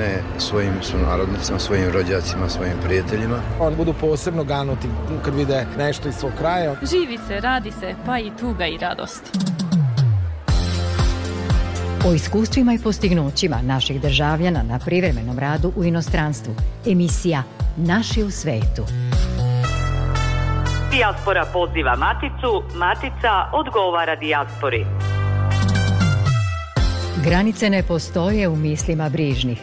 poklone svojim sunarodnicima, svojim rođacima, svojim prijateljima. Oni budu posebno ganuti kad vide nešto iz svog kraja. Živi se, radi se, pa i tuga i radost. O iskustvima i postignućima naših državljana na privremenom radu u inostranstvu. Emisija Naši u svetu. Dijaspora poziva Maticu, Matica odgovara Dijaspori. Granice ne postoje u mislima brižnih.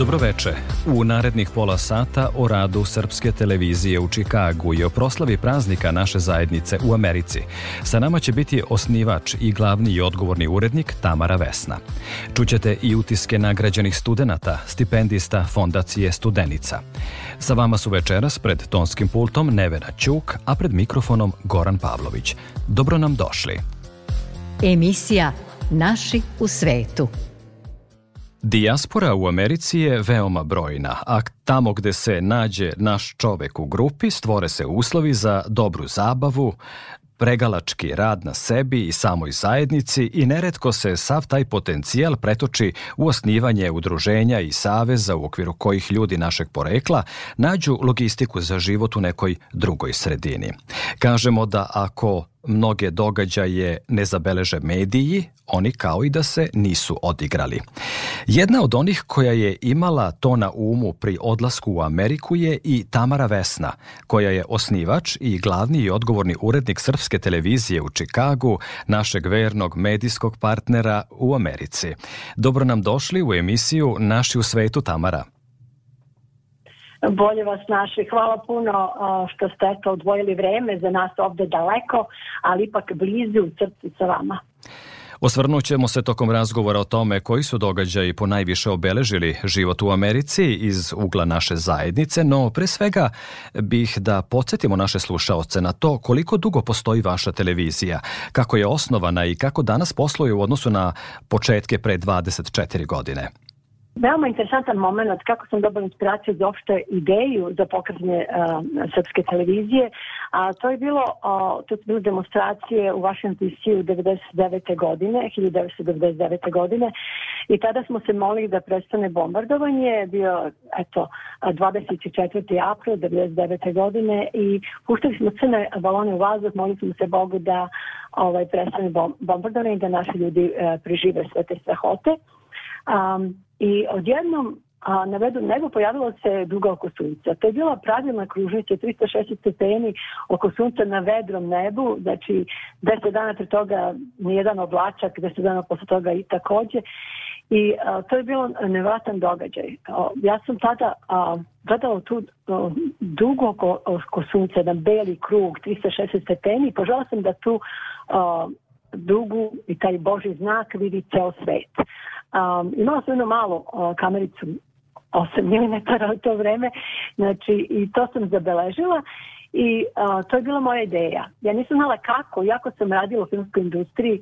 Dobroveče. U narednih pola sata o radu Srpske televizije u Čikagu i o proslavi praznika naše zajednice u Americi. Sa nama će biti osnivač i glavni i odgovorni urednik Tamara Vesna. Čućete i utiske nagrađenih studenta, stipendista Fondacije Studenica. Sa vama su večeras pred tonskim pultom Nevena Ćuk, a pred mikrofonom Goran Pavlović. Dobro nam došli. Emisija Naši u svetu – Dijaspora u Americi je veoma brojna, a tamo gde se nađe naš čovek u grupi stvore se uslovi za dobru zabavu, pregalački rad na sebi i samoj zajednici i neretko se sav taj potencijal pretoči u osnivanje udruženja i saveza u okviru kojih ljudi našeg porekla nađu logistiku za život u nekoj drugoj sredini. Kažemo da ako mnoge događaje ne zabeleže mediji, oni kao i da se nisu odigrali. Jedna od onih koja je imala to na umu pri odlasku u Ameriku je i Tamara Vesna, koja je osnivač i glavni i odgovorni urednik Srpske televizije u Čikagu, našeg vernog medijskog partnera u Americi. Dobro nam došli u emisiju Naši u svetu Tamara. Bolje vas našli. Hvala puno što ste eto odvojili vreme za nas ovde daleko, ali ipak blizu u crci sa vama. Osvrnut ćemo se tokom razgovora o tome koji su događaji po najviše obeležili život u Americi iz ugla naše zajednice, no pre svega bih da podsjetimo naše slušaoce na to koliko dugo postoji vaša televizija, kako je osnovana i kako danas posluje u odnosu na početke pre 24 godine veoma interesantan moment kako sam dobila inspiraciju za opšte ideju za pokretanje uh, e, srpske televizije, a to je bilo, uh, to su bilo demonstracije u Washington DC-u 99. godine, 1999. godine i tada smo se molili da prestane bombardovanje, bio eto 24. april 99. godine i puštali smo crne balone u vazduh, molili smo se Bogu da ovaj prestane bombardovanje i da naši ljudi uh, prežive sve te strahote. Um, i odjednom a, na vedom nebu pojavila se duga oko sunca. To je bila pravilna kružića, 360 stepeni oko sunca na vedrom nebu, znači 10 dana pre toga nijedan oblačak, 10 dana posle toga i takođe. I a, to je bilo nevatan događaj. A, ja sam tada a, gledala tu a, dugo oko, oko sunca, jedan beli krug, 360 stepeni i požela sam da tu a, dugu i taj Boži znak vidi ceo svet. Um, imala sam jednu malu uh, kamericu 8 mm u to vreme, znači i to sam zabeležila i a, to je bila moja ideja. Ja nisam znala kako, jako sam radila u filmskoj industriji,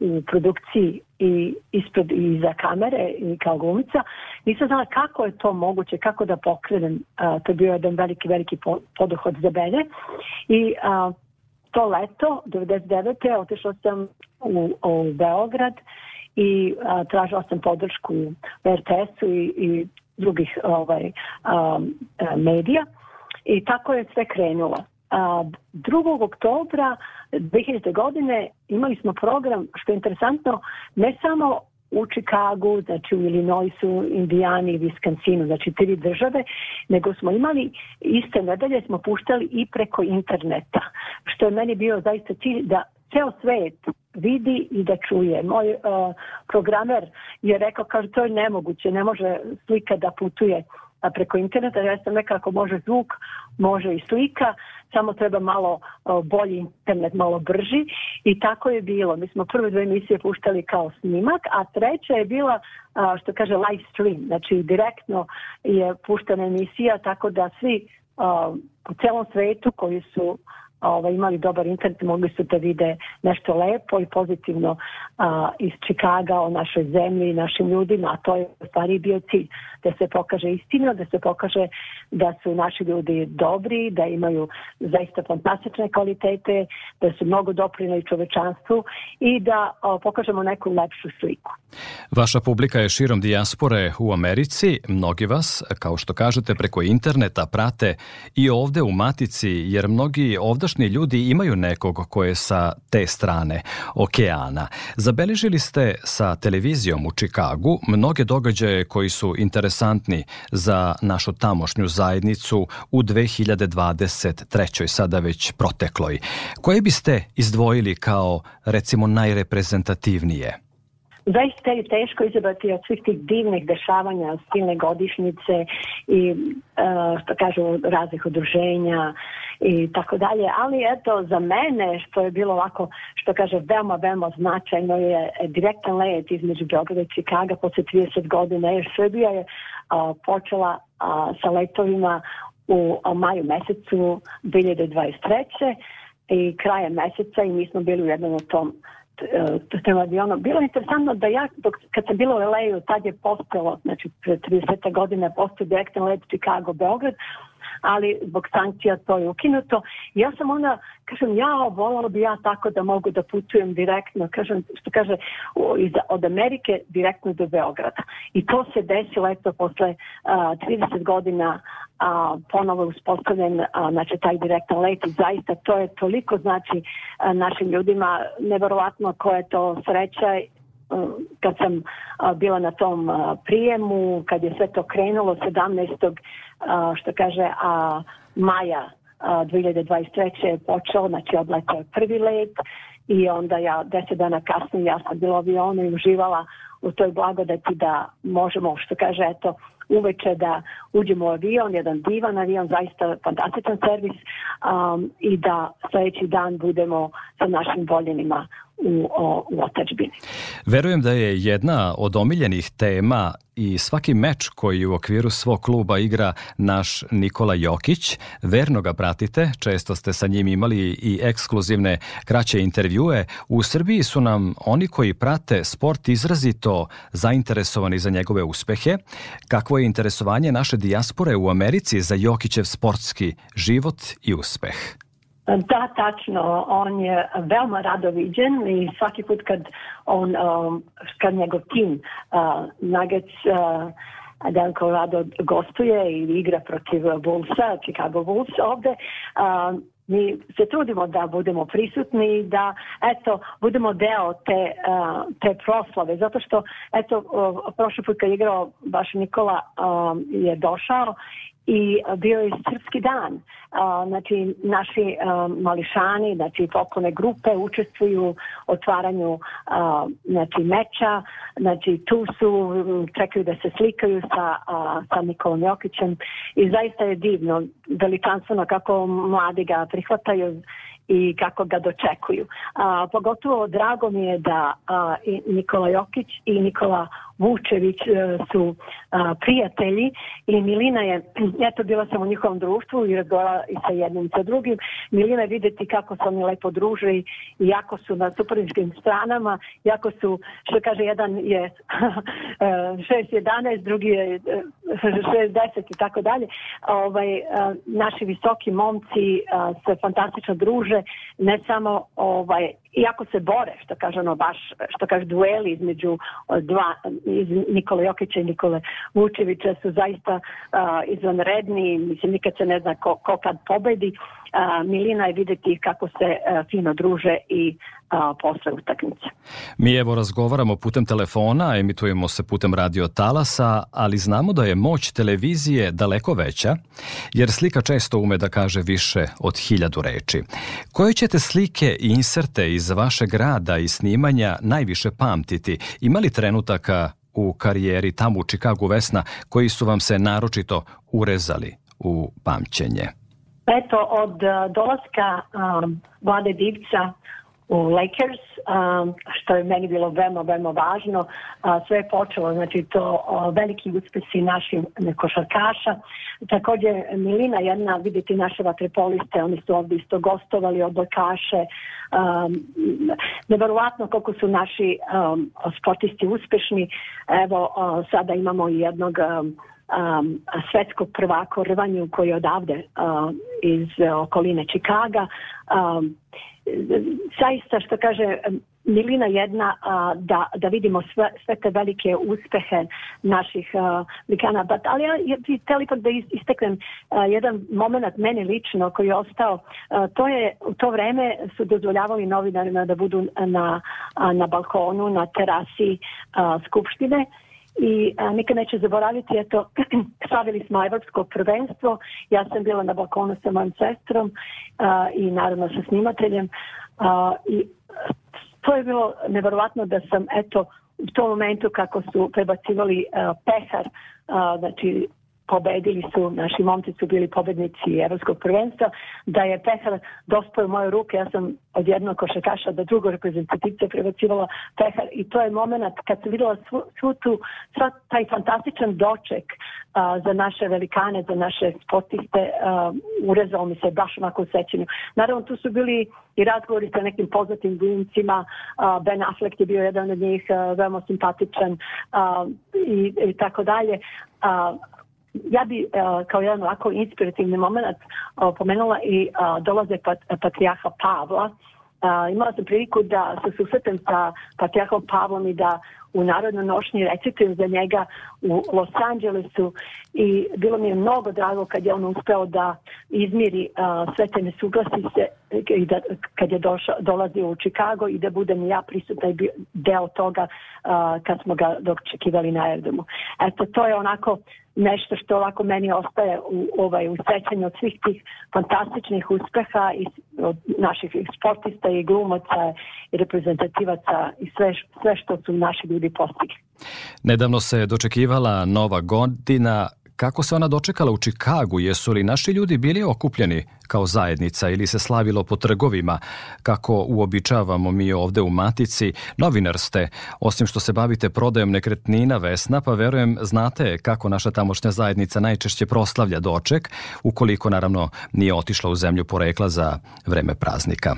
u produkciji i ispred i iza kamere i kao glumica, nisam znala kako je to moguće, kako da pokrenem. A, to je bio jedan veliki, veliki poduhod za mene. I a, to leto, 99. otišla sam u, u Beograd i a, tražila sam podršku RTS-u i, i drugih ovaj, a, medija i tako je sve krenulo. A, 2. oktobra 2000. godine imali smo program, što je interesantno, ne samo u Čikagu, znači u Illinoisu, Indijani i Viskansinu, znači tri države, nego smo imali iste nedelje smo puštali i preko interneta, što je meni bio zaista cilj da ceo svet vidi i da čuje. Moj uh, programer je rekao, kaže, to je nemoguće, ne može slika da putuje a preko interneta. Ja sam nekako može zvuk, može i slika, samo treba malo uh, bolji internet, malo brži i tako je bilo. Mi smo prve dve emisije puštali kao snimak, a treća je bila, uh, što kaže, live stream, znači direktno je puštena emisija, tako da svi uh, u celom svetu koji su ovaj, imali dobar internet, mogli su da vide nešto lepo i pozitivno a, iz Čikaga o našoj zemlji i našim ljudima, a to je u stvari bio cilj, da se pokaže istina, da se pokaže da su naši ljudi dobri, da imaju zaista fantastične kvalitete, da su mnogo doprinali čovečanstvu i da a, pokažemo neku lepšu sliku. Vaša publika je širom dijaspore u Americi, mnogi vas, kao što kažete, preko interneta prate i ovde u Matici, jer mnogi ovde uspešni ljudi imaju nekog ko je sa te strane okeana. Zabeležili ste sa televizijom u Čikagu mnoge događaje koji su interesantni za našu tamošnju zajednicu u 2023. sada već protekloj. Koje biste izdvojili kao recimo najreprezentativnije? zaista je teško izabrati od svih tih divnih dešavanja, stilne godišnjice i e, što kažu raznih udruženja i tako dalje, ali eto za mene što je bilo ovako, što kaže veoma, veoma značajno je direktan let između Beograda i Čikaga posle 30 godina, jer Srbija je a, počela a, sa letovima u a, maju mesecu 2023 i krajem meseca i mi smo bili u jednom od tom E, avionom. Bilo je interesantno da ja, dok, kad sam bila u LA-u, tad je postalo, znači pre 30. godine, postao direktan let Chicago-Beograd, ali zbog sankcija to je ukinuto. Ja sam ona, kažem, ja volala bi ja tako da mogu da putujem direktno, kažem, što kaže, iz, od Amerike direktno do Beograda. I to se desilo, eto, posle a, 30 godina a, ponovo uspostavljen a, znači, taj direktan let zaista to je toliko znači a, našim ljudima neverovatno koja je to sreća Eh, kad sam eh, bila na tom eh, prijemu, kad je sve to krenulo 17. što kaže a, maja 2023. počeo, znači odletao je prvi let i onda ja deset dana kasnije ja sam bila u avionu i uživala u toj blagodati da možemo, što kaže, eto, uveče da uđemo u avion, jedan divan avion, zaista fantastičan servis um, i da sledeći dan budemo sa našim voljenima u, o, u otačbini. Verujem da je jedna od omiljenih tema i svaki meč koji u okviru svog kluba igra naš Nikola Jokić. Verno ga pratite, često ste sa njim imali i ekskluzivne kraće intervjue. U Srbiji su nam oni koji prate sport izrazito zainteresovani za njegove uspehe. Kakvo je interesovanje naše dijaspore u Americi za Jokićev sportski život i uspeh? Da, tačno. On je veoma rado viđen i svaki put kad on, um, kad njegov tim uh, Nuggets uh, Danko Rado gostuje i igra protiv Bullsa, Chicago Bulls ovde, uh, mi se trudimo da budemo prisutni i da eto budemo deo te, uh, te proslave zato što eto uh, prošli put kad je igrao baš Nikola uh, je došao i bio je srpski dan. Znači, naši mališani, znači folklorne grupe učestvuju otvaranju znači, meča, znači tu su, čekaju da se slikaju sa, sa Nikolom Jokićem i zaista je divno, veličanstveno kako mladi ga prihvataju i kako ga dočekuju. A, pogotovo drago mi je da a, i Nikola Jokić i Nikola Vučević e, su prijatelji i Milina je, eto bila sam u njihovom društvu i razgovarala i sa jednim i sa drugim. Milina je vidjeti kako su oni lepo druže i jako su na suprotnim stranama, jako su, što kaže, jedan je 6.11, e, drugi je 6.10 e, i tako dalje. Ovaj, naši visoki momci se fantastično druže, ne samo ovaj, iako se bore, što kaže ono baš, što kaže dueli između dva iz Nikola Jokića i Nikole Vučevića su zaista a, izvanredni, mislim nikad se ne zna ko, ko kad pobedi. A, Milina je videti kako se a, fino druže i posle utakmice. Mi evo razgovaramo putem telefona, emitujemo se putem radio talasa, ali znamo da je moć televizije daleko veća, jer slika često ume da kaže više od hiljadu reči. Koje ćete slike i inserte iz vašeg rada i snimanja najviše pamtiti? Ima li trenutaka u karijeri tamo u Čikagu Vesna koji su vam se naročito urezali u pamćenje? Eto, od e, dolaska um, Vlade Divca u Lakers, um, što je meni bilo veoma, veoma važno. Sve je počelo, znači to veliki uspesi naših košarkaša. Takođe, Milina jedna, vidite naše vatrepoliste, oni su ovde isto gostovali, od odlakaše. Um, neverovatno koliko su naši um, sportisti uspešni. Evo, sada imamo i jednog um, svetskog prvaka u rvanju koji je odavde uh, iz okoline Čikaga. Um, zaista što kaže milina jedna a, uh, da, da vidimo sve, sve te velike uspehe naših a, uh, Mikana. But, ali ja bih htjela ipak da isteknem a, uh, jedan moment meni lično koji je ostao. A, to je, u to vreme su dozvoljavali novinarima da budu na, a, na balkonu, na terasi a, Skupštine i a, nikad neću zaboraviti, eto, slavili smo evropsko prvenstvo, ja sam bila na balkonu sa mojim sestrom a, i naravno sa snimateljem a, i to je bilo neverovatno da sam, eto, u tom momentu kako su prebacivali uh, pehar, uh, znači pobedili su, naši momci su bili pobednici evropskog prvenstva, da je pehar dospao u moje ruke, ja sam od jednog košakaša do drugog reprezentativca prebacivala pehar i to je moment kad sam videla svu, svu tu, sva taj fantastičan doček a, za naše velikane, za naše sportiste, a, urezao mi se baš onako u sećanju. Naravno, tu su bili i razgovori sa nekim poznatim glumcima, Ben Affleck je bio jedan od njih, a, veoma simpatičan a, i, i tako dalje, a, Ja bi e, kao jedan ovako inspirativni moment e, pomenula i e, dolaze patrijaha Pavla. Imala sam priliku da se susretem sa patrijahom Pavlom i da u narodno nošnji recitujem za njega u Los Angelesu i bilo mi je mnogo drago kad je on uspeo da izmiri sve te nesuglasice i da, kad je došao, dolazio u Čikago i da budem ja prisutna i deo toga uh, kad smo ga dočekivali na aerodromu. Eto, to je onako nešto što ovako meni ostaje u, ovaj, u sećanju od svih tih fantastičnih uspeha i od naših sportista i glumaca i reprezentativaca i sve, sve što su naši ljudi postigli. Nedavno se dočekivala nova godina Kako se ona dočekala u Čikagu? Jesu li naši ljudi bili okupljeni kao zajednica ili se slavilo po trgovima, kako uobičavamo mi ovde u Matici? Novinar ste, osim što se bavite prodajom nekretnina Vesna, pa verujem znate kako naša tamošnja zajednica najčešće proslavlja doček, ukoliko naravno nije otišla u zemlju porekla za vreme praznika.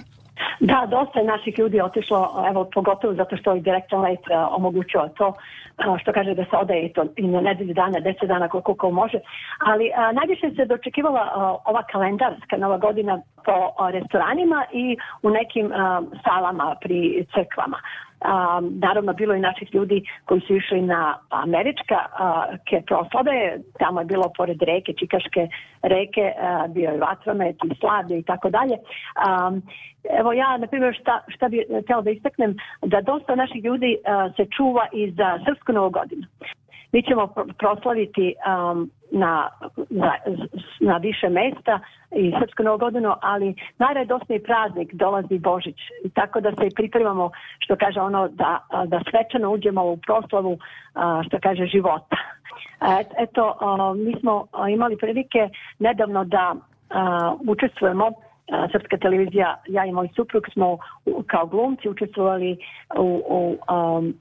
Da, dosta je naših ljudi otišlo, evo, pogotovo zato što i direktan let e, omogućava to, e, što kaže da se odaje i, to, i na nedelju dana, deset dana, koliko ko može. Ali a, e, najviše se dočekivala a, ova kalendarska nova godina po a, restoranima i u nekim a, salama pri crkvama a, um, naravno bilo i naših ljudi koji su išli na američka a, ke proslave, tamo je bilo pored reke, Čikaške reke, a, bio je vatromet i slade i tako dalje. Um, evo ja, na primjer, šta, šta bi htjela da istaknem, da dosta naših ljudi a, se čuva i za Srpsku novogodinu. Mi ćemo proslaviti um, na, na, na više mesta i Srpsko novogodino, ali najradosniji praznik dolazi Božić. Tako da se i pripremamo, što kaže ono, da, da svečano uđemo u proslavu, što kaže, života. Eto, mi smo imali prilike nedavno da učestvujemo Srpska televizija, ja i moj suprug smo kao glumci učestvovali u, u um,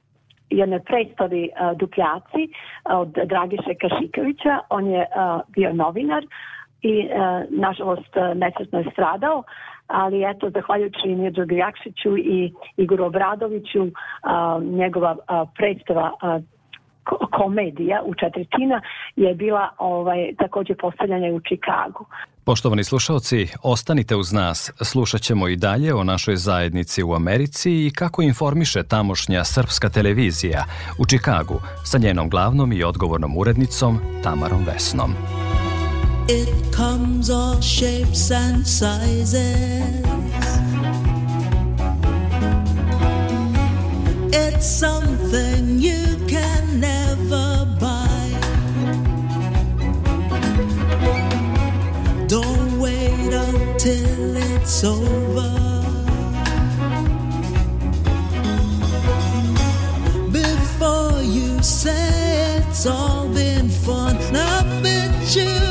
jednoj predstavi uh, e, Dupljaci e, od Dragiše Kašikovića. On je uh, bio novinar i nažalost nesretno je stradao, ali eto, zahvaljujući Mirđogu Jakšiću i Igoru Obradoviću, njegova predstava komedija u četvrtina je bila ovaj takođe postavljanja u Čikagu. Poštovani slušalci, ostanite uz nas. Slušat ćemo i dalje o našoj zajednici u Americi i kako informiše tamošnja srpska televizija u Čikagu sa njenom glavnom i odgovornom urednicom Tamarom Vesnom. It comes all shapes and sizes It's something you can never it's over. Before you say it's all been fun, I bet you.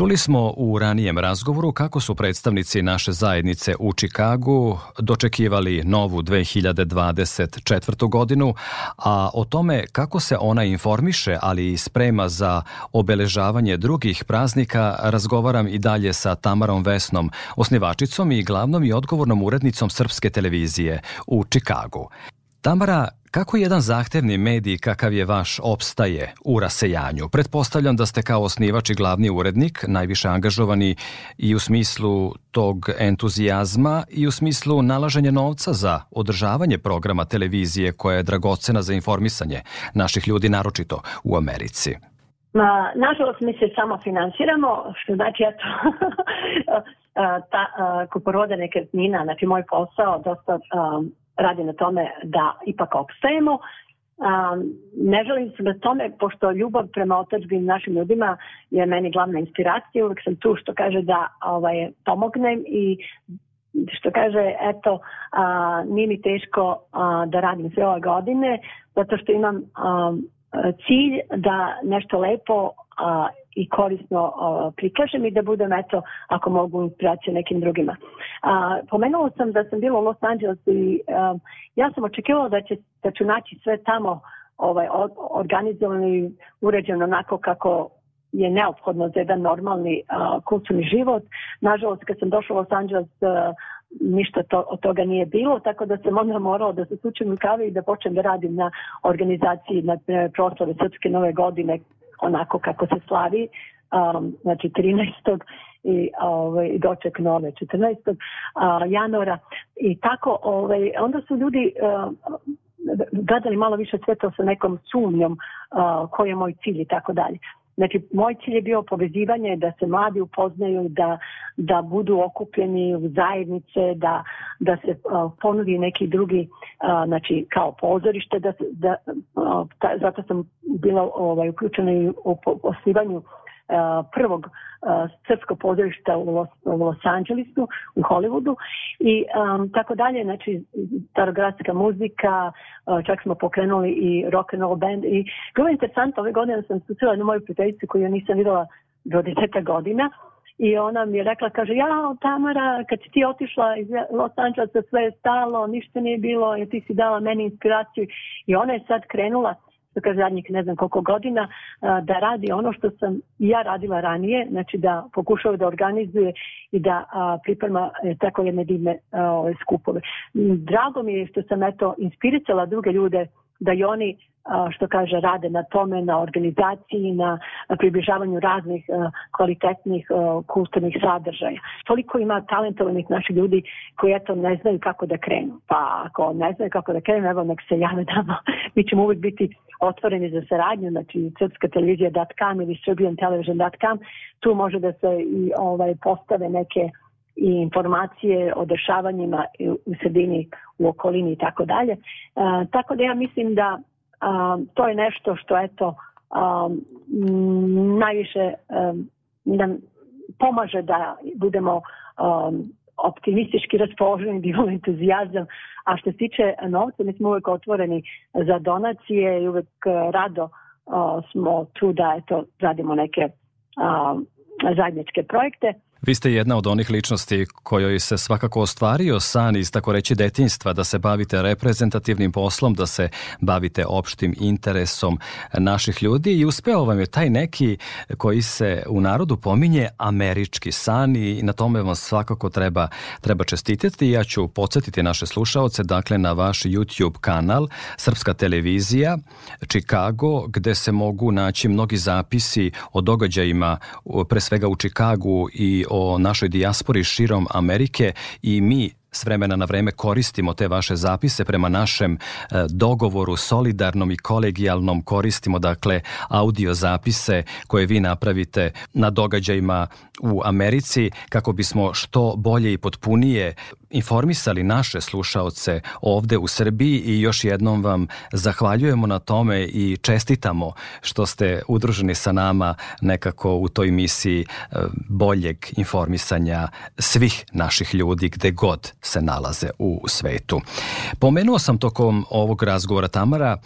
Čuli smo u ranijem razgovoru kako su predstavnici naše zajednice u Čikagu dočekivali novu 2024. godinu, a o tome kako se ona informiše, ali i sprema za obeležavanje drugih praznika, razgovaram i dalje sa Tamarom Vesnom, osnivačicom i glavnom i odgovornom urednicom Srpske televizije u Čikagu. Tamara, Kako jedan zahtevni medij kakav je vaš opstaje u rasejanju? Pretpostavljam da ste kao osnivač i glavni urednik najviše angažovani i u smislu tog entuzijazma i u smislu nalaženja novca za održavanje programa televizije koja je dragocena za informisanje naših ljudi, naročito u Americi. Ma, nažalost, mi se samo finansiramo, što znači ja to ta, kupovoda nekretnina, znači moj posao dosta um, radi na tome da ipak opstajemo. A, ne želim se na tome, pošto ljubav prema otačbi i našim ljudima je meni glavna inspiracija, uvek sam tu što kaže da ovaj, pomognem i što kaže, eto, a, nije mi teško a, da radim sve ove godine, zato što imam a, cilj da nešto lepo a, i korisno prikažem i da budem, eto, ako mogu, inspiracija nekim drugima. A, pomenula sam da sam bila u Los Angelesu i a, um, ja sam očekivala da, će, da ću naći sve tamo ovaj, organizovano i uređeno onako kako je neophodno za jedan normalni a, kulturni život. Nažalost, kad sam došla u Los Angeles, a, ništa to, od toga nije bilo, tako da sam onda morala da se sučem u kave i da počnem da radim na organizaciji na e, proslave Srpske nove godine onako kako se slavi, um, znači 13. i ovaj, doček nove 14. Uh, januara i tako ovaj, onda su ljudi uh, gledali malo više sve to sa nekom sumnjom uh, koji je moj cilj i tako dalje. Znači, moj cilj je bio povezivanje, da se mladi upoznaju, da, da budu okupljeni u zajednice, da, da se ponudi neki drugi, znači, kao pozorište, da, da, ta, zato sam bila ovaj, uključena i u osnivanju Eh, prvog eh, srpskog pozorišta u Los, u Los Angelesu, u Hollywoodu i um, tako dalje, znači starogradska muzika, eh, čak smo pokrenuli i rock and roll band i bilo je interesantno, ove godine sam susrela jednu moju prijateljicu koju nisam videla do deseta godina i ona mi je rekla, kaže, ja Tamara, kad si ti otišla iz Los Angelesa, sve je stalo, ništa nije bilo, jer ti si dala meni inspiraciju i ona je sad krenula da kaže zadnjih ne znam koliko godina, da radi ono što sam ja radila ranije, znači da pokušava da organizuje i da priprema e, tako jedne divne skupove. Drago mi je što sam eto inspirisala druge ljude da i oni što kaže rade na tome, na organizaciji, na približavanju raznih kvalitetnih kulturnih sadržaja. Toliko ima talentovanih naših ljudi koji eto ne znaju kako da krenu. Pa ako ne znaju kako da krenu, evo nek se jave nama. Mi ćemo uvijek biti otvoreni za saradnju, znači srpska televizija.com ili srbijan television.com, tu može da se i ovaj, postave neke i informacije o dešavanjima u sredini, u okolini i tako dalje. E, tako da ja mislim da a, to je nešto što eto a, m, najviše a, e, nam pomaže da budemo a, optimistički raspoloženi, da imamo entuzijazam. A što se tiče novca, mi smo uvek otvoreni za donacije i uvek e, rado a, smo tu da eto, radimo neke a, zajedničke projekte. Vi ste jedna od onih ličnosti kojoj se svakako ostvario san iz tako reći detinstva da se bavite reprezentativnim poslom, da se bavite opštim interesom naših ljudi i uspeo vam je taj neki koji se u narodu pominje američki san i na tome vam svakako treba, treba čestitati. Ja ću podsjetiti naše slušaoce dakle na vaš YouTube kanal Srpska televizija Chicago gde se mogu naći mnogi zapisi o događajima pre svega u Chicagu i o našoj dijaspori širom Amerike i mi s vremena na vreme koristimo te vaše zapise prema našem e, dogovoru solidarnom i kolegijalnom koristimo dakle audio zapise koje vi napravite na događajima u Americi kako bismo što bolje i potpunije informisali naše slušaoce ovde u Srbiji i još jednom vam zahvaljujemo na tome i čestitamo što ste udruženi sa nama nekako u toj misiji e, boljeg informisanja svih naših ljudi gde god se nalaze u svetu. Pomenuo sam tokom ovog razgovora Tamara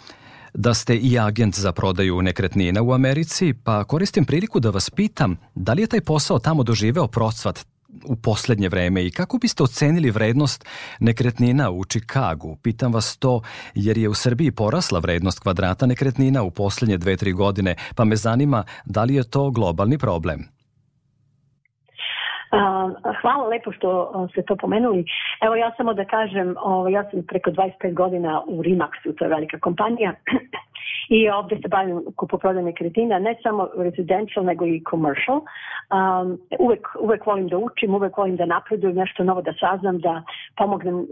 da ste i agent za prodaju nekretnina u Americi, pa koristim priliku da vas pitam da li je taj posao tamo doživeo procvat u poslednje vreme i kako biste ocenili vrednost nekretnina u Čikagu? Pitam vas to jer je u Srbiji porasla vrednost kvadrata nekretnina u poslednje dve, tri godine, pa me zanima da li je to globalni problem. Hvala lepo što ste to pomenuli. Evo ja samo da kažem, ovaj, ja sam preko 25 godina u Rimaxu, to je velika kompanija, i ovdje se bavim kupoprodajom nekretnina, ne samo residential nego i commercial. Um, uvek, uvek volim da učim, uvek volim da napredujem nešto novo, da saznam, da pomognem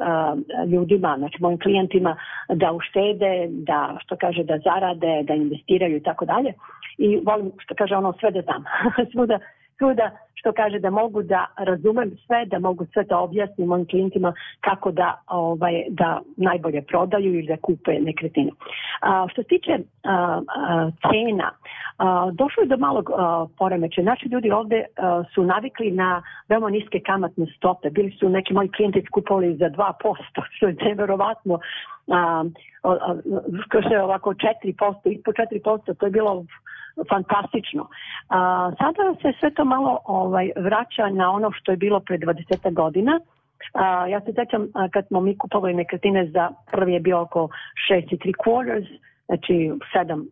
ljudima, znači mojim klijentima da uštede, da što kaže da zarade, da investiraju i tako dalje. I volim što kaže ono sve da znam. Svuda suda, što kaže da mogu da razumem sve, da mogu sve to da objasnim mojim klijentima kako da, ovaj, da najbolje prodaju ili da kupe nekretninu. A, što se tiče a, a, cena, a, došlo je do malog a, poremeća. Naši ljudi ovde a, su navikli na veoma niske kamatne stope. Bili su neki moji klijenti skupovali za 2%, što je neverovatno a, a, a, ovako 4%, ispod 4%, to je bilo fantastično. A, sada se sve to malo ovaj vraća na ono što je bilo pre 20 godina. A, ja se sećam kad smo mi kupovali nekretine za prvi je bio oko 6 i 3 quarters, znači 7%,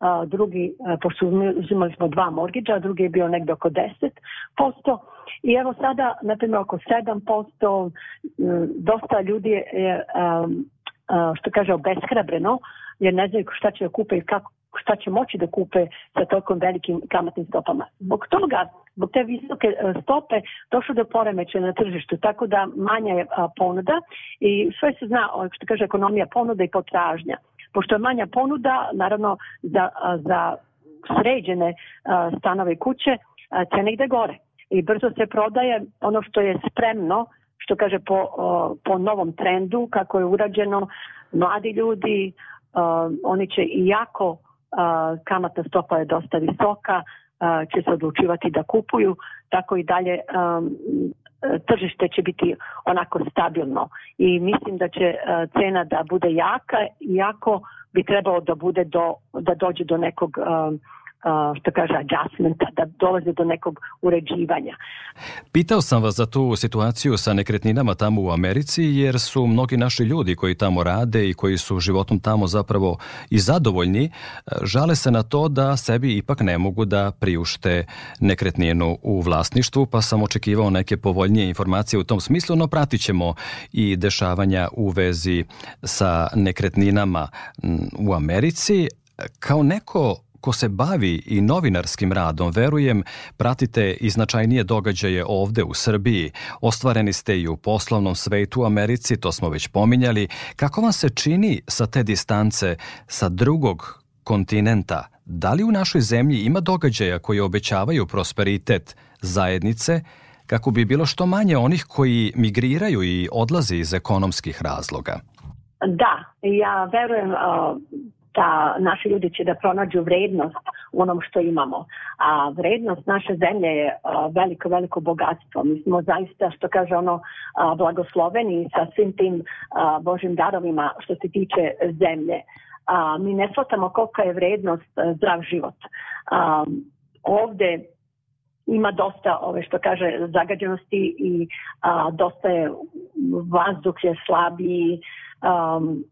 a, drugi, a, pošto uzimali smo dva morgiđa, drugi je bio negde oko 10%, i evo sada, na primjer, oko 7%, m, dosta ljudi je, što kaže, obeshrabreno, jer ne znaju šta će da kupe i kako, šta će moći da kupe sa toliko velikim kamatnim stopama. Zbog toga, zbog te visoke e, stope, došlo da poremeće na tržištu, tako da manja je ponuda i sve se zna, što kaže ekonomija, ponuda i potražnja. Pošto je manja ponuda, naravno, za, za sređene stanove i kuće, cene ide gore i brzo se prodaje ono što je spremno, što kaže po, po novom trendu, kako je urađeno, mladi ljudi, oni će i jako kamatna stopa je dosta visoka, će se odlučivati da kupuju, tako i dalje tržište će biti onako stabilno i mislim da će cena da bude jaka, jako bi trebalo da bude do, da dođe do nekog što kaže adjustmenta, da dolaze do nekog uređivanja. Pitao sam vas za tu situaciju sa nekretninama tamo u Americi, jer su mnogi naši ljudi koji tamo rade i koji su životom tamo zapravo i zadovoljni, e, žale se na to da sebi ipak ne mogu da priušte nekretninu u vlasništvu, pa sam očekivao neke povoljnije informacije u tom smislu, no pratit ćemo i dešavanja u vezi sa nekretninama u Americi. Kao neko ko se bavi i novinarskim radom, verujem, pratite i značajnije događaje ovde u Srbiji. Ostvareni ste i u poslovnom svetu u Americi, to smo već pominjali. Kako vam se čini sa te distance, sa drugog kontinenta? Da li u našoj zemlji ima događaja koji obećavaju prosperitet zajednice kako bi bilo što manje onih koji migriraju i odlaze iz ekonomskih razloga? Da, ja verujem da naši ljudi će da pronađu vrednost u onom što imamo. A vrednost naše zemlje je veliko, veliko bogatstvo. Mi smo zaista, što kaže ono, blagosloveni sa svim tim Božim darovima što se tiče zemlje. A, mi ne shvatamo kolika je vrednost e, zdrav život. A, ovde ima dosta ove što kaže zagađenosti i a, dosta je vazduh je slabiji, um,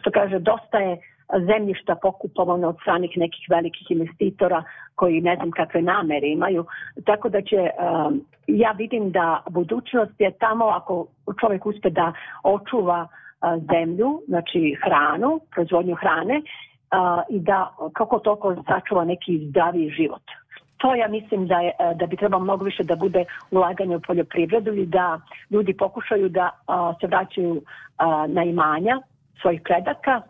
što kaže, dosta je zemljišta pokupovano od stranih nekih velikih investitora koji ne znam kakve namere imaju. Tako da će, um, ja vidim da budućnost je tamo ako čovjek uspe da očuva uh, zemlju, znači hranu, proizvodnju hrane uh, i da kako toliko sačuva neki zdravi život. To ja mislim da, je, uh, da bi trebalo mnogo više da bude ulaganje u poljoprivredu i da ljudi pokušaju da se vraćaju na imanja svojih predaka,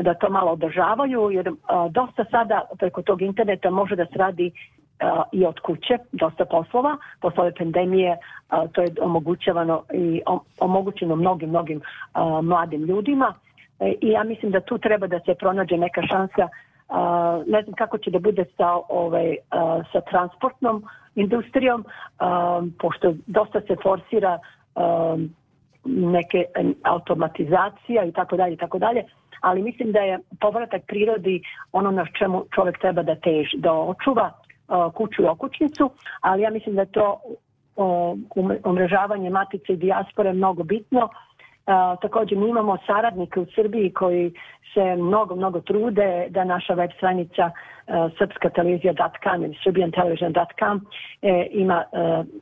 da to malo održavaju, jer dosta sada preko tog interneta može da se radi i od kuće, dosta poslova. Posle ove pandemije to je omogućavano i omogućeno mnogim, mnogim mladim ljudima e, i ja mislim da tu treba da se pronađe neka šansa ne znam kako će da bude sa, ovaj, sa transportnom industrijom, pošto dosta se forsira neke automatizacija i tako dalje i tako dalje, ali mislim da je povratak prirodi ono na čemu čovjek treba da teži, da očuva kuću i okućnicu, ali ja mislim da je to umrežavanje matice i dijaspore mnogo bitno. E, takođe mi imamo saradnike u Srbiji koji se mnogo, mnogo trude da naša web stranica e, srpska televizija.com ili srbiantelevision.com e, ima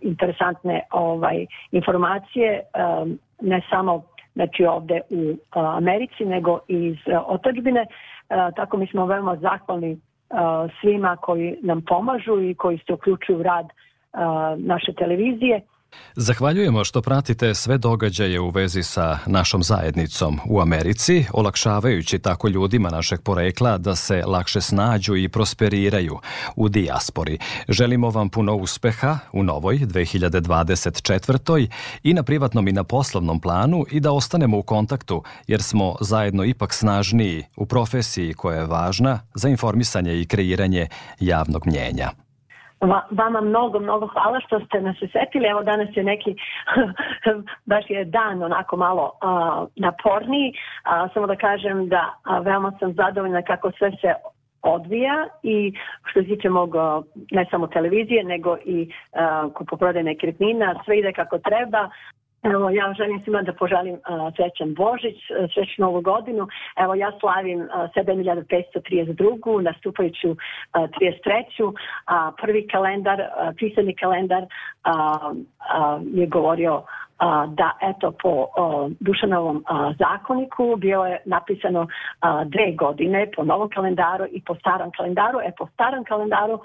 interesantne ovaj, informacije ne samo znači ovde u Americi nego i iz e, otačbine. E, tako mi smo veoma zahvalni e, svima koji nam pomažu i koji se uključuju u rad naše televizije Zahvaljujemo što pratite sve događaje u vezi sa našom zajednicom u Americi, olakšavajući tako ljudima našeg porekla da se lakše snađu i prosperiraju u dijaspori. Želimo vam puno uspeha u novoj 2024. i na privatnom i na poslovnom planu i da ostanemo u kontaktu jer smo zajedno ipak snažniji u profesiji koja je važna za informisanje i kreiranje javnog mnjenja vama mnogo, mnogo hvala što ste nas usetili. Evo danas je neki, baš je dan onako malo a, naporniji. A, samo da kažem da a, veoma sam zadovoljna kako sve se odvija i što se tiče mog ne samo televizije nego i uh, kupoprodaj nekretnina sve ide kako treba Evo, ja želim svima da poželim uh, srećan Božić, srećnu novu godinu. Evo, ja slavim uh, 7532. nastupajuću uh, 33. A prvi kalendar, uh, pisani kalendar uh, uh, je govorio da eto po Dušanovom zakoniku bilo je napisano dve godine po novom kalendaru i po starom kalendaru. E po starom kalendaru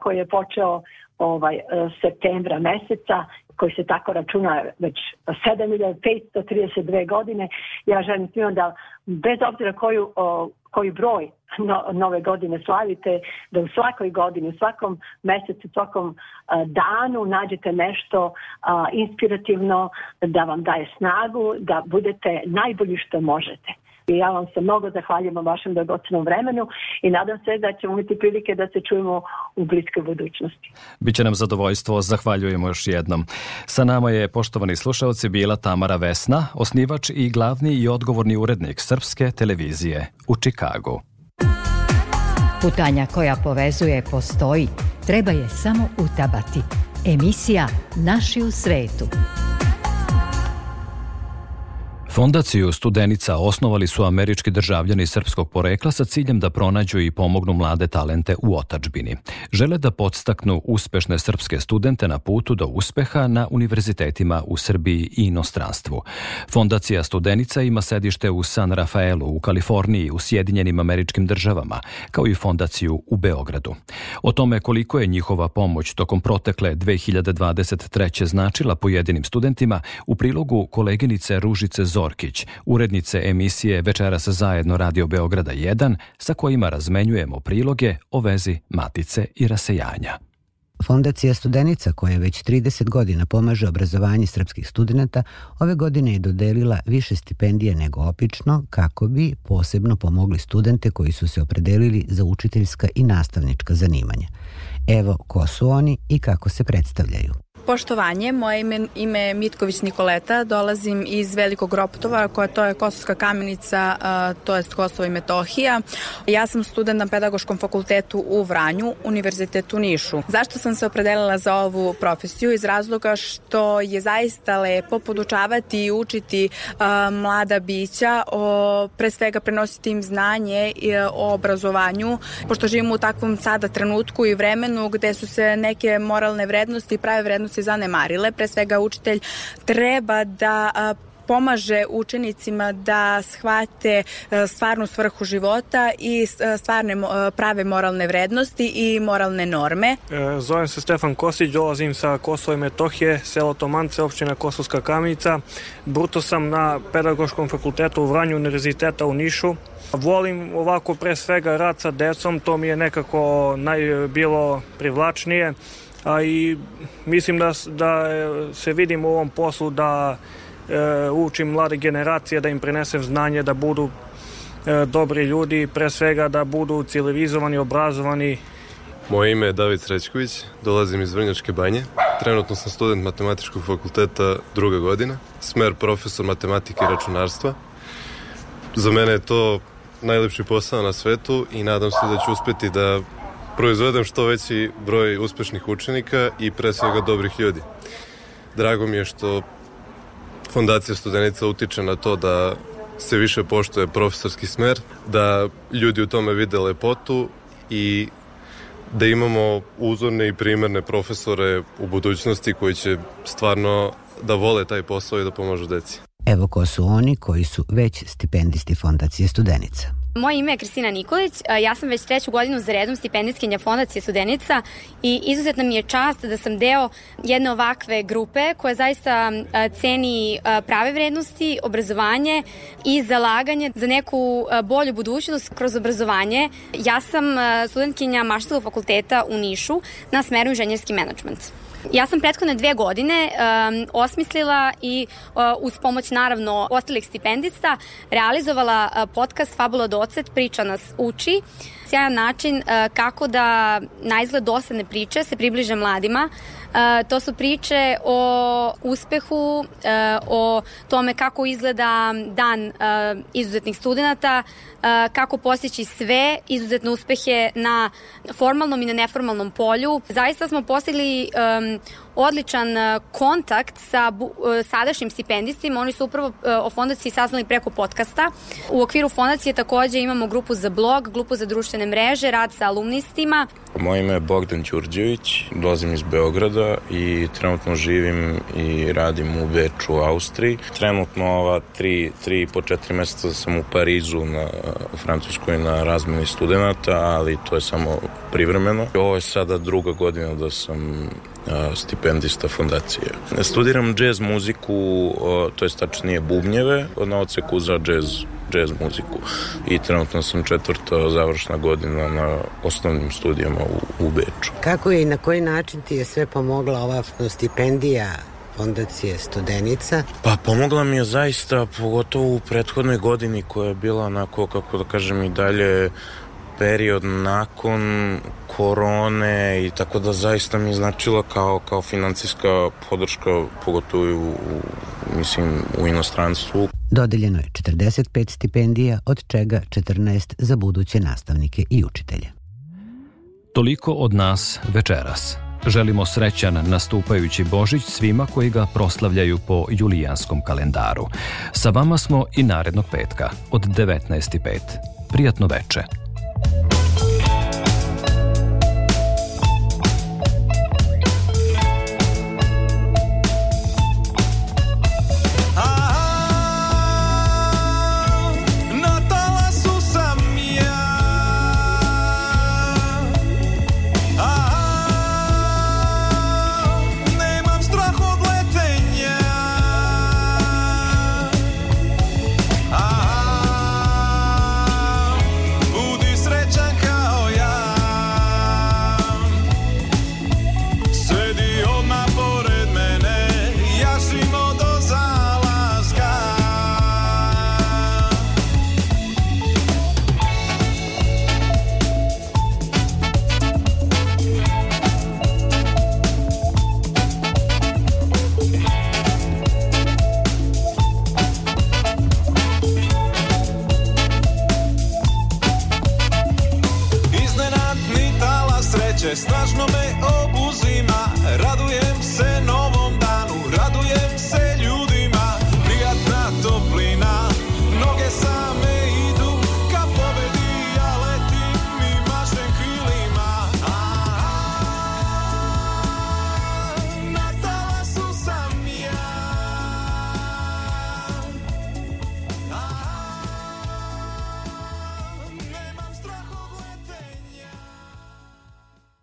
koji je počeo ovaj e, septembra meseca koji se tako računa već 7532 godine. Ja želim svima da bez obzira koju koji broj no, nove godine slavite, da u svakoj godini, u svakom mesecu, svakom a, e, danu nađete nešto a, e, inspirativno da vam daje snagu, da budete najbolji što možete. I ja vam se mnogo zahvaljujem na vašem dragocenom vremenu i nadam se da ćemo imati prilike da se čujemo u bliskoj budućnosti. Biće nam zadovoljstvo, zahvaljujemo još jednom. Sa nama je, poštovani slušalci, bila Tamara Vesna, osnivač i glavni i odgovorni urednik Srpske televizije u Čikagu. Putanja koja povezuje postoji, treba je samo utabati. Emisija Naši u svetu. Fondaciju Studenica osnovali su američki državljani srpskog porekla sa ciljem da pronađu i pomognu mlade talente u otačbini. Žele da podstaknu uspešne srpske studente na putu do uspeha na univerzitetima u Srbiji i inostranstvu. Fondacija Studenica ima sedište u San Rafaelu u Kaliforniji u Sjedinjenim američkim državama, kao i fondaciju u Beogradu. O tome koliko je njihova pomoć tokom protekle 2023. značila pojedinim studentima, u prilogu koleginice Ružice Zor Zorkić, urednice emisije Večeras zajedno Radio Beograda 1, sa kojima razmenjujemo priloge o vezi matice i rasejanja. Fondacija Studenica, koja već 30 godina pomaže obrazovanje srpskih studenta, ove godine je dodelila više stipendije nego opično kako bi posebno pomogli studente koji su se opredelili za učiteljska i nastavnička zanimanja. Evo ko su oni i kako se predstavljaju. Poštovanje, moje ime, ime je Mitković Nikoleta, dolazim iz Velikog Roptova, koja to je Kosovska kamenica, to je Kosovo i Metohija. Ja sam student na Pedagoškom fakultetu u Vranju, Univerzitetu Nišu. Zašto sam se opredelila za ovu profesiju? Iz razloga što je zaista lepo podučavati i učiti mlada bića, o, pre svega prenositi im znanje e, o obrazovanju, pošto živimo u takvom sada trenutku i vremenu gde su se neke moralne vrednosti i prave vrednosti se zanemarile. Pre svega učitelj treba da pomaže učenicima da shvate e, stvarnu svrhu života i e, stvarne e, prave moralne vrednosti i moralne norme. Zovem se Stefan Kosić, dolazim sa Kosova i Metohije, selo Tomance, opština Kosovska Kamenica. Bruto sam na Pedagoškom fakultetu u Vranju Univerziteta u Nišu. Volim ovako pre svega rad sa decom, to mi je nekako najbilo bilo privlačnije a i mislim da, da e, se vidim u ovom poslu da e, učim mlade generacije, da im prenesem znanje, da budu e, dobri ljudi, pre svega da budu civilizovani, obrazovani. Moje ime je David Srećković, dolazim iz Vrnjačke banje. Trenutno sam student matematičkog fakulteta druga godina, smer profesor matematike i računarstva. Za mene je to najlepši posao na svetu i nadam se da ću uspeti da proizvedem što veći broj uspešnih učenika i pre svega dobrih ljudi. Drago mi je što Fondacija Studenica utiče na to da se više poštuje profesorski smer, da ljudi u tome vide lepotu i da imamo uzorne i primerne profesore u budućnosti koji će stvarno da vole taj posao i da pomožu deci. Evo ko su oni koji su već stipendisti Fondacije Studenica. Moje ime je Kristina Nikolić, ja sam već treću godinu za redom stipendijskinja Fondacije Sudenica i izuzetna mi je čast da sam deo jedne ovakve grupe koja zaista ceni prave vrednosti, obrazovanje i zalaganje za neku bolju budućnost kroz obrazovanje. Ja sam studentkinja Maštovog fakulteta u Nišu na smeru inženjerski menadžment. Ja sam prethodne dve godine um, osmislila i uh, uz pomoć naravno ostalih stipendista realizovala uh, podcast Fabula Docet, Priča nas uči. Uh, Sjajan način e, kako da na izgled dosadne priče se približe mladima. E, to su priče o uspehu, e, o tome kako izgleda dan izuzetnih studenta, kako postići sve izuzetne uspehe na formalnom i na neformalnom polju. Zaista smo postigli odličan e, kontakt sa e, sadašnjim stipendistima. Oni su upravo e, o fondaciji saznali preko podcasta. U okviru fondacije takođe imamo grupu za blog, grupu za društvene mreže, rad sa alumnistima. Moje ime je Bogdan Đurđević, dolazim iz Beograda i trenutno živim i radim u Beču u Austriji. Trenutno ova tri, tri po četiri meseca sam u Parizu na u Francuskoj na razmeni studenta, ali to je samo privremeno. Ovo je sada druga godina da sam stipendista fundacije. Studiram džez muziku, to je tačnije bubnjeve, na oceku za džez džez muziku i trenutno sam četvrta završna godina na osnovnim studijama u, u Beču. Kako je i na koji način ti je sve pomogla ova stipendija fondacije Studenica? Pa pomogla mi je zaista, pogotovo u prethodnoj godini koja je bila onako, kako da kažem, i dalje period nakon korone i tako da zaista mi je značila kao, kao financijska podrška, pogotovo u, mislim, u inostranstvu. Dodeljeno je 45 stipendija, od čega 14 za buduće nastavnike i učitelje. Toliko od nas večeras. Želimo srećan nastupajući Božić svima koji ga proslavljaju po julijanskom kalendaru. Sa vama smo i narednog petka od 19.5. Prijatno veče. Thank you.